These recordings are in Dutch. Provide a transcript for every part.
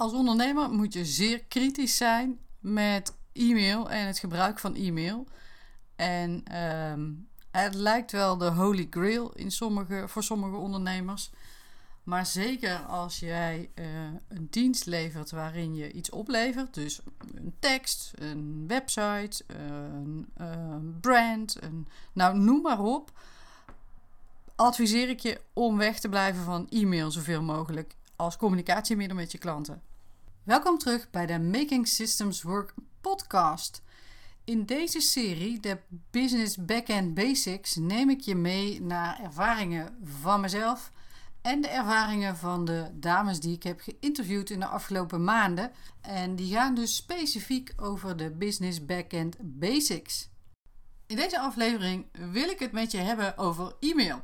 Als ondernemer moet je zeer kritisch zijn met e-mail en het gebruik van e-mail. En ehm, het lijkt wel de holy grail in sommige, voor sommige ondernemers. Maar zeker als jij uh, een dienst levert waarin je iets oplevert, dus een tekst, een website, een, een brand, een, nou noem maar op, adviseer ik je om weg te blijven van e-mail zoveel mogelijk als communicatiemiddel met je klanten. Welkom terug bij de Making Systems Work podcast. In deze serie, de Business Backend Basics, neem ik je mee naar ervaringen van mezelf en de ervaringen van de dames die ik heb geïnterviewd in de afgelopen maanden. En die gaan dus specifiek over de Business Backend Basics. In deze aflevering wil ik het met je hebben over e-mail.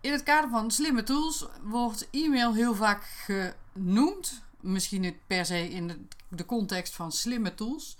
In het kader van slimme tools wordt e-mail heel vaak genoemd. Misschien niet per se in de, context van slimme tools.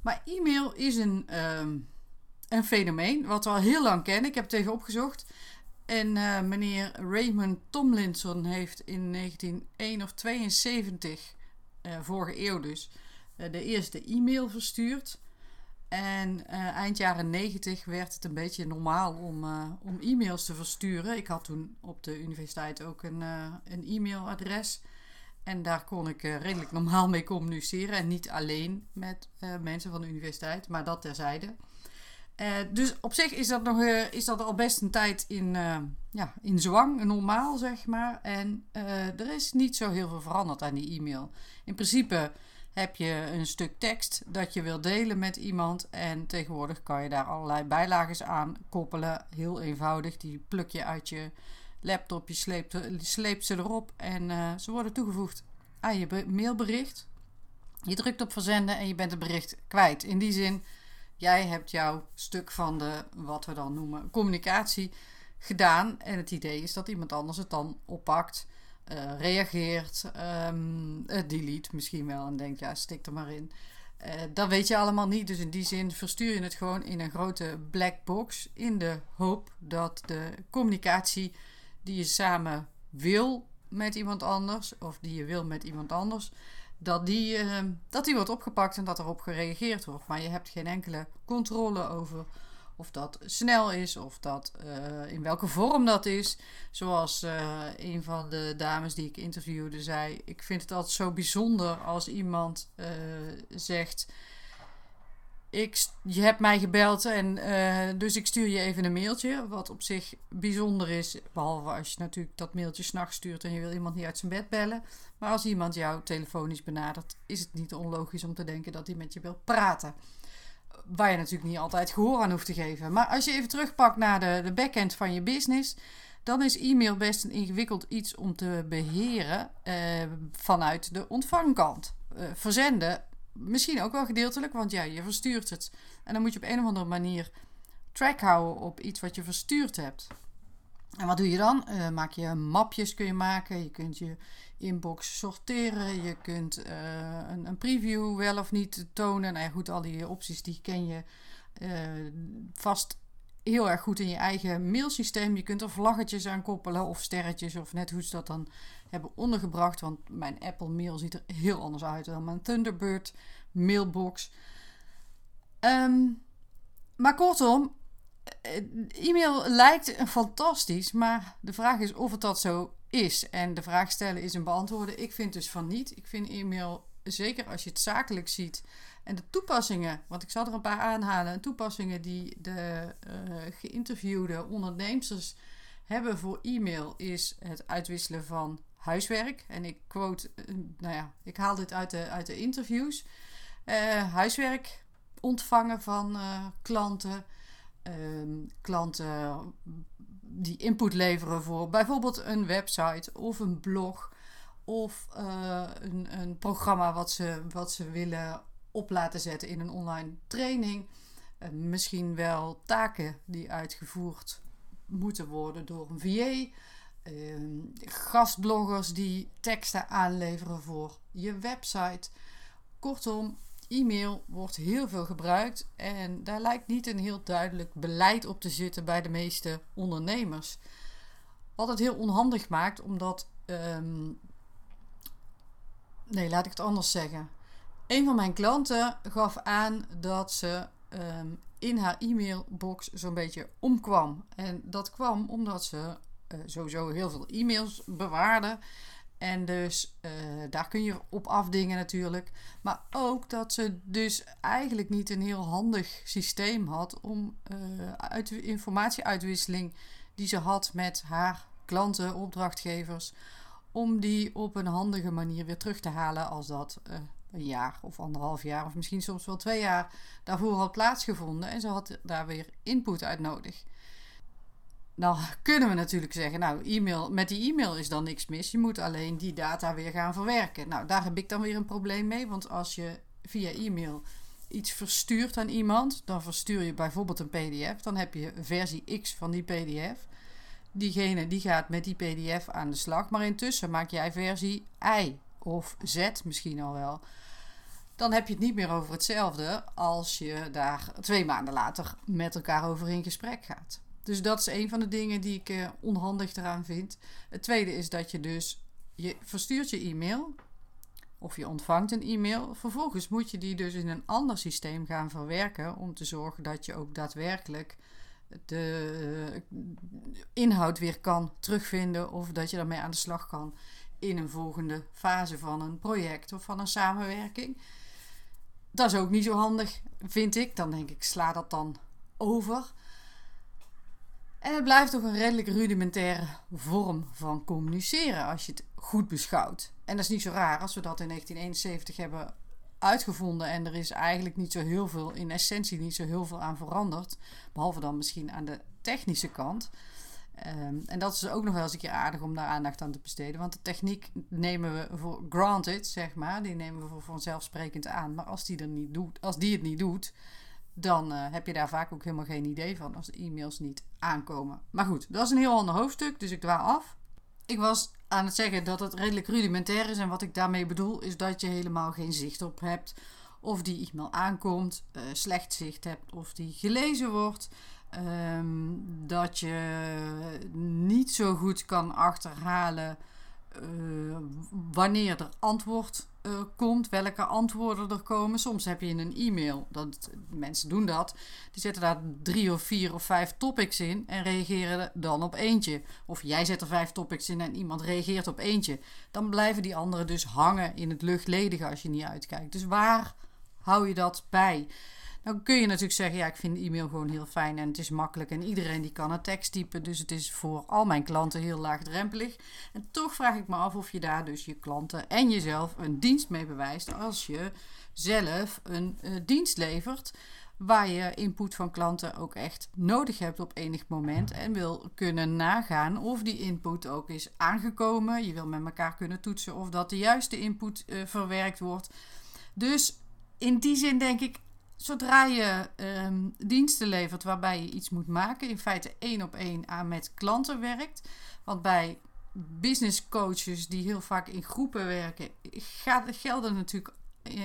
Maar e-mail is een, ehm, een fenomeen wat we al heel lang kennen. Ik heb het tegen opgezocht. En uh, meneer Raymond Tomlinson heeft in 1971 of 72, uh, vorige eeuw dus, uh, de eerste e-mail verstuurd. En eind jaren 90 werd het een beetje normaal om, om e-mails te versturen. Ik had toen op de universiteit ook een, een e-mailadres. En daar kon ik redelijk normaal mee communiceren. En niet alleen met mensen van de universiteit, maar dat terzijde. Uh, dus op zich is dat, nog, is dat al best een tijd in, ja, in zwang, normaal zeg maar. En er is niet zo heel veel veranderd aan die e-mail. In principe heb je een stuk tekst dat je wil delen met iemand. En tegenwoordig kan je daar allerlei bijlagen aan koppelen. Heel eenvoudig. Die pluk je uit je laptop, je sleept, sleept ze erop. En ze worden toegevoegd aan je mailbericht. Je drukt op verzenden en je bent het bericht kwijt. In die zin Jij hebt jouw stuk van de, wat we dan noemen, communicatie gedaan. En het idee is dat iemand anders het dan oppakt, uh, reageert, um, delete misschien wel en denkt, ja, stik er maar in. Uh, dat weet je allemaal niet. Dus in die zin verstuur je het gewoon in een grote black box. In de hoop dat de communicatie die je samen wil met iemand anders, of die je wil met iemand anders, dat die, uh, dat die wordt opgepakt en dat erop gereageerd wordt. Maar je hebt geen enkele controle over of dat snel is of dat, uh, in welke vorm dat is. Zoals uh, een van de dames die ik interviewde zei: Ik vind het altijd zo bijzonder als iemand zegt ik, je hebt mij gebeld en uh, dus ik stuur je even een mailtje. Wat op zich bijzonder is. Behalve als je natuurlijk dat mailtje s'nachts stuurt en je wil iemand niet uit zijn bed bellen. Maar als iemand jou telefonisch benadert, is het niet onlogisch om te denken dat hij met je wil praten. Waar je natuurlijk niet altijd gehoor aan hoeft te geven. Maar als je even terugpakt naar de, de backend van je business. Dan is e-mail best een ingewikkeld iets om te beheren uh, vanuit de ontvangkant. Uh, verzenden Misschien ook wel gedeeltelijk, want ja, je verstuurt het. En dan moet je op een of andere manier track houden op iets wat je verstuurd hebt. En wat doe je dan? Uh, maak je mapjes kun je maken. Je kunt je inbox sorteren. Je kunt uh, een, een, preview wel of niet tonen. Nou ja, goed, al die opties die ken je uh, vast heel erg goed in je eigen mailsysteem. Je kunt er vlaggetjes aan koppelen of sterretjes of net hoe ze dat dan hebben ondergebracht. Want mijn Apple Mail ziet er heel anders uit dan mijn Thunderbird mailbox. Um, maar kortom, eh, e-mail lijkt fantastisch, maar de vraag is of het dat zo is. En de vraag stellen is een beantwoorden. Ik vind dus van niet. Ik vind e-mail, zeker als je het zakelijk ziet, en de toepassingen, want ik zal er een paar aanhalen, toepassingen die de uh, geïnterviewde ondernemers hebben voor e-mail, is het uitwisselen van huiswerk. En ik quote, uh, nou ja, ik haal dit uit de, uit de interviews. Uh, huiswerk ontvangen van klanten. Ehm, klanten die input leveren voor bijvoorbeeld een website of een blog of een, een programma wat ze, wat ze willen op laten zetten in een online training. Misschien wel taken die uitgevoerd moeten worden door een VA. Ehm, gastbloggers die teksten aanleveren voor je website. Kortom, e-mail wordt heel veel gebruikt en daar lijkt niet een heel duidelijk beleid op te zitten bij de meeste ondernemers. Wat het heel onhandig maakt, omdat um, Nee, laat ik het anders zeggen. Een van mijn klanten gaf aan dat ze ehm, in haar e-mailbox zo'n beetje omkwam. En dat kwam omdat ze sowieso heel veel e-mails bewaarde. En dus uh, daar kun je op afdingen natuurlijk. Maar ook dat ze dus eigenlijk niet een heel handig systeem had om uh, uit informatieuitwisseling die ze had met haar klanten, opdrachtgevers, om die op een handige manier weer terug te halen als dat een jaar of anderhalf jaar of misschien soms wel twee jaar daarvoor had plaatsgevonden en ze had daar weer input uit nodig. Nou kunnen we natuurlijk zeggen, nou, e-mail, met die e-mail is dan niks mis. Je moet alleen die data weer gaan verwerken. Nou, daar heb ik dan weer een probleem mee. Want als je via e-mail iets verstuurt aan iemand, dan verstuur je bijvoorbeeld een PDF. Dan heb je versie X van die PDF. Diegene die gaat met die PDF aan de slag. Maar intussen maak jij versie Y of Z misschien al wel. Dan heb je het niet meer over hetzelfde als je daar twee maanden later met elkaar over in gesprek gaat. Dus dat is een van de dingen die ik uh, onhandig eraan vind. Het tweede is dat je dus, je verstuurt je e-mail of je ontvangt een e-mail. Vervolgens moet je die dus in een ander systeem gaan verwerken om te zorgen dat je ook daadwerkelijk de uh, inhoud weer kan terugvinden of dat je daarmee aan de slag kan in een volgende fase van een project of van een samenwerking. Dat is ook niet zo handig, vind ik. Dan denk ik, sla dat dan over. En het blijft toch een redelijk rudimentaire vorm van communiceren als je het goed beschouwt. En dat is niet zo raar als we dat in 1971 hebben uitgevonden en er is eigenlijk niet zo heel veel, in essentie niet zo heel veel aan veranderd. Behalve dan misschien aan de technische kant. Um, en dat is ook nog wel eens een keer aardig om daar aandacht aan te besteden. Want de techniek nemen we voor granted, zeg maar. Die nemen we voor vanzelfsprekend aan. Maar als die, er niet doet, als die het niet doet, dan uh, heb je daar vaak ook helemaal geen idee van als de e-mails niet aankomen. Maar goed, dat is een heel ander hoofdstuk, dus ik dwaal af. Ik was aan het zeggen dat het redelijk rudimentair is. En wat ik daarmee bedoel, is dat je helemaal geen zicht op hebt. Of die e-mail aankomt, uh, slecht zicht hebt of die gelezen wordt. Um, dat je niet zo goed kan achterhalen uh, wanneer er antwoord uh, komt, welke antwoorden er komen. Soms heb je in een e-mail, dat, mensen doen dat, die zetten daar drie of vier of vijf topics in en reageren dan op eentje. Of jij zet er vijf topics in en iemand reageert op eentje. Dan blijven die anderen dus hangen in het luchtledige als je niet uitkijkt. Dus waar hou je dat bij? Dan kun je natuurlijk zeggen, ja, ik vind e-mail gewoon heel fijn en het is makkelijk en iedereen die kan een tekst typen. Dus het is voor al mijn klanten heel laagdrempelig. En toch vraag ik me af of je daar dus je klanten en jezelf een dienst mee bewijst als je zelf een uh, dienst levert waar je input van klanten ook echt nodig hebt op enig moment en wil kunnen nagaan of die input ook is aangekomen. Je wil met elkaar kunnen toetsen of dat de juiste input uh, verwerkt wordt. Dus in die zin denk ik, zodra je um, diensten levert waarbij je iets moet maken, in feite één op één aan met klanten werkt. Want bij business coaches die heel vaak in groepen werken, gaat, gelden natuurlijk.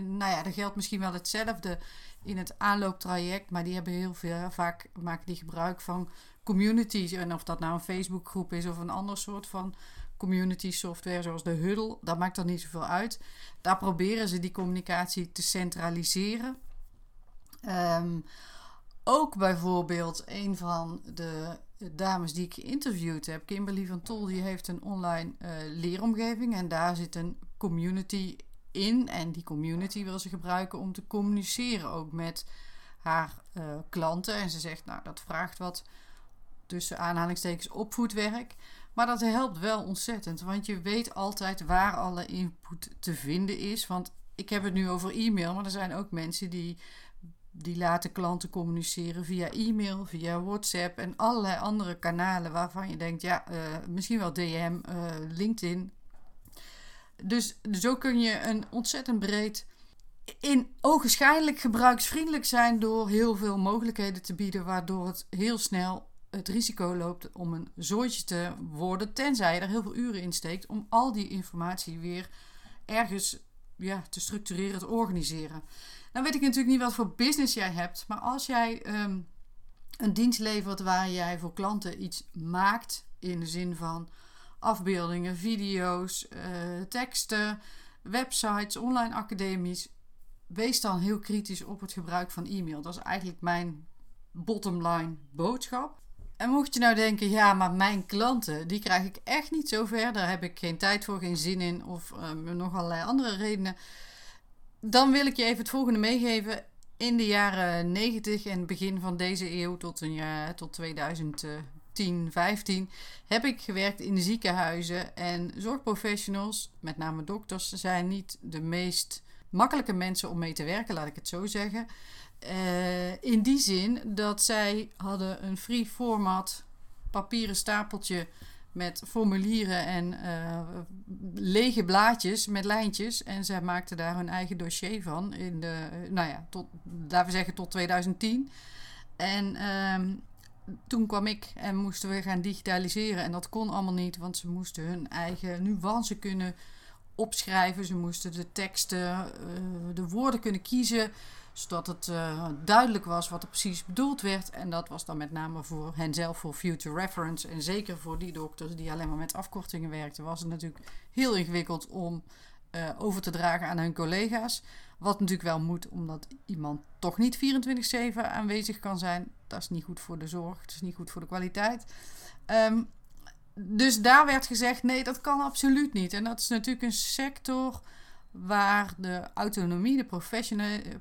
Nou ja, er geldt misschien wel hetzelfde in het aanlooptraject, maar die hebben heel veel, vaak maken die gebruik van communities. En of dat nou een Facebookgroep is of een ander soort van community software zoals de Huddle, dat maakt er niet zoveel uit. Daar proberen ze die communicatie te centraliseren. Um, ook bijvoorbeeld een van de dames die ik geïnterviewd heb, Kimberly van Tol, die heeft een online uh, leeromgeving en daar zit een community in. En die community wil ze gebruiken om te communiceren ook met haar uh, klanten. En ze zegt, nou, dat vraagt wat tussen aanhalingstekens opvoedwerk. Maar dat helpt wel ontzettend, want je weet altijd waar alle input te vinden is. Want ik heb het nu over e-mail, maar er zijn ook mensen die die laten klanten communiceren via e-mail, via WhatsApp en allerlei andere kanalen waarvan je denkt, ja, uh, misschien wel DM, eh, LinkedIn. Dus zo kun je een ontzettend breed, in ogenschijnlijk gebruiksvriendelijk zijn door heel veel mogelijkheden te bieden, waardoor het heel snel het risico loopt om een zooitje te worden, tenzij je er heel veel uren in steekt om al die informatie weer ergens ja, te structureren, te organiseren. Nou weet ik natuurlijk niet wat voor business jij hebt. Maar als jij um, een dienst levert waar jij voor klanten iets maakt. In de zin van afbeeldingen, video's, uh, teksten. websites, online academies, wees dan heel kritisch op het gebruik van e-mail. Dat is eigenlijk mijn bottom line boodschap. En mocht je nou denken, ja, maar mijn klanten, die krijg ik echt niet zo ver. Daar heb ik geen tijd voor, geen zin in of uh, nog allerlei andere redenen. Dan wil ik je even het volgende meegeven. In de jaren 90 en begin van deze eeuw tot, een jaar, tot 2010, 15 heb ik gewerkt in ziekenhuizen. En zorgprofessionals, met name dokters, zijn niet de meest makkelijke mensen om mee te werken, laat ik het zo zeggen. Uh, in die zin dat zij hadden een free format papieren stapeltje met formulieren en uh, lege blaadjes met lijntjes. En zij maakten daar hun eigen dossier van. In de, nou ja, tot, laten we zeggen tot 2010. En uh, toen kwam ik en moesten we gaan digitaliseren. En dat kon allemaal niet, want ze moesten hun eigen nuance kunnen opschrijven. Ze moesten de teksten, uh, de woorden kunnen kiezen zodat het uh, duidelijk was wat er precies bedoeld werd. En dat was dan met name voor henzelf voor future reference. En zeker voor die dokters die alleen maar met afkortingen werkten, was het natuurlijk heel ingewikkeld om uh, over te dragen aan hun collega's. Wat natuurlijk wel moet, omdat iemand toch niet 24-7 aanwezig kan zijn. Dat is niet goed voor de zorg, het is niet goed voor de kwaliteit. Um, dus daar werd gezegd: nee, dat kan absoluut niet. En dat is natuurlijk een sector waar de autonomie, de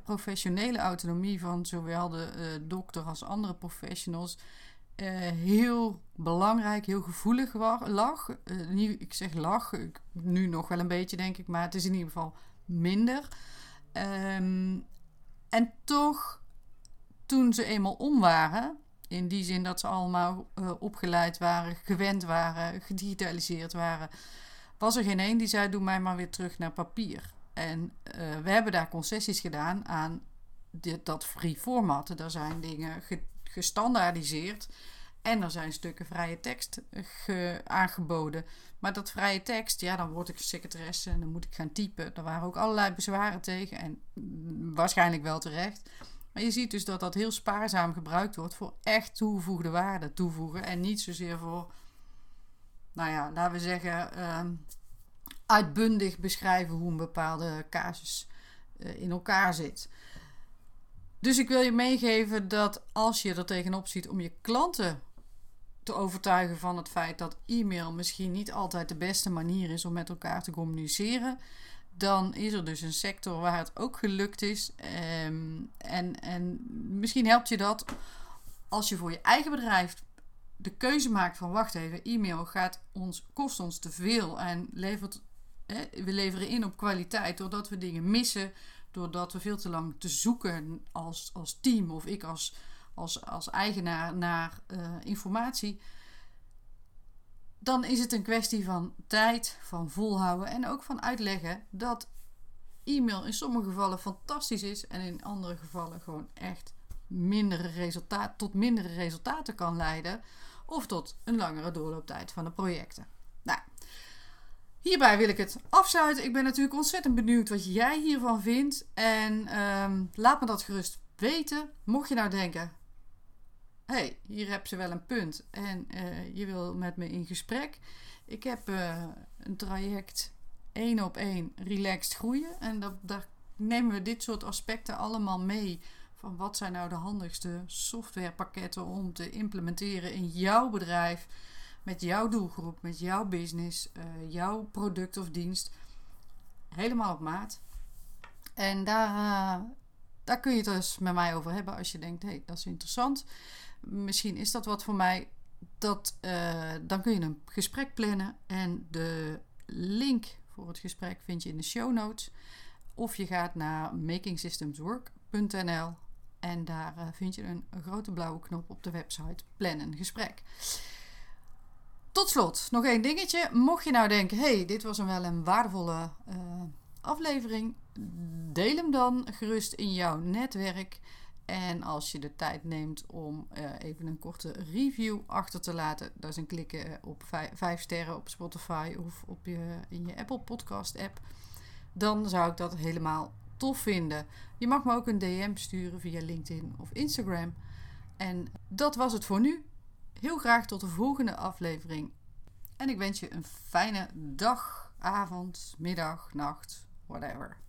professionele, autonomie van zowel de uh, dokter als andere professionals uh, heel belangrijk, heel gevoelig lag. Uh, ik zeg lag, nu nog wel een beetje denk ik, maar het is in ieder geval minder. Um, en toch, toen ze eenmaal om waren, in die zin dat ze allemaal opgeleid waren, gewend waren, gedigitaliseerd waren, was er geen één die zei: Doe mij maar weer terug naar papier. En uh, we hebben daar concessies gedaan aan dat free format. Er zijn dingen ge, gestandaardiseerd. En er zijn stukken vrije tekst ge, aangeboden. Maar dat vrije tekst, ja, dan word ik secretaresse en dan moet ik gaan typen. Er waren ook allerlei bezwaren tegen. En waarschijnlijk wel terecht. Maar je ziet dus dat dat heel spaarzaam gebruikt wordt voor echt toegevoegde waarde toevoegen. En niet zozeer voor, nou ja, laten we zeggen, uh, uitbundig beschrijven hoe een bepaalde casus uh, in elkaar zit. Dus ik wil je meegeven dat als je er tegenop ziet om je klanten te overtuigen van het feit dat e-mail misschien niet altijd de beste manier is om met elkaar te communiceren, dan is er dus een sector waar het ook gelukt is. Um, en, en misschien helpt je dat als je voor je eigen bedrijf de keuze maakt van wacht even, e-mail gaat ons, kost ons te veel en levert we leveren in op kwaliteit doordat we dingen missen, doordat we veel te lang te zoeken als, als team of ik als, als, als eigenaar naar uh, informatie. Dan is het een kwestie van tijd, van volhouden en ook van uitleggen dat e-mail in sommige gevallen fantastisch is en in andere gevallen gewoon echt mindere resultaat, tot mindere resultaten kan leiden of tot een langere doorlooptijd van de projecten. Nou, Hierbij wil ik het afsluiten. Ik ben natuurlijk ontzettend benieuwd wat jij hiervan vindt. En um, laat me dat gerust weten. Mocht je nou denken: hey, hier heb ze wel een punt. En uh, je wil met me in gesprek. Ik heb uh, een traject één op één relaxed groeien. En dat, daar nemen we dit soort aspecten allemaal mee. Wat zijn nou de handigste softwarepakketten om te implementeren in jouw bedrijf met jouw doelgroep, met jouw business, uh, jouw product of dienst. Helemaal op maat. En daar, uh, daar kun je het dus met mij over hebben als je denkt, hé, hey, dat is interessant. Misschien is dat wat voor mij. Dat, uh, dan kun je een gesprek plannen. En de link voor het gesprek vind je in de show notes. Of je gaat naar makingsystemswork.nl en daar vind je een, grote blauwe knop op de website Plan een gesprek. Tot slot, nog één dingetje. Mocht je nou denken, hey, dit was een wel een waardevolle uh, aflevering, deel hem dan gerust in jouw netwerk. En als je de tijd neemt om uh, even een korte review achter te laten, dat is een klikken op vijf, sterren op Spotify of op je, in je Apple Podcast app, dan zou ik dat helemaal tof vinden. Je mag me ook een DM sturen via LinkedIn of Instagram. En dat was het voor nu. Heel graag tot de volgende aflevering. En ik wens je een fijne dag, avond, middag, nacht. whatever.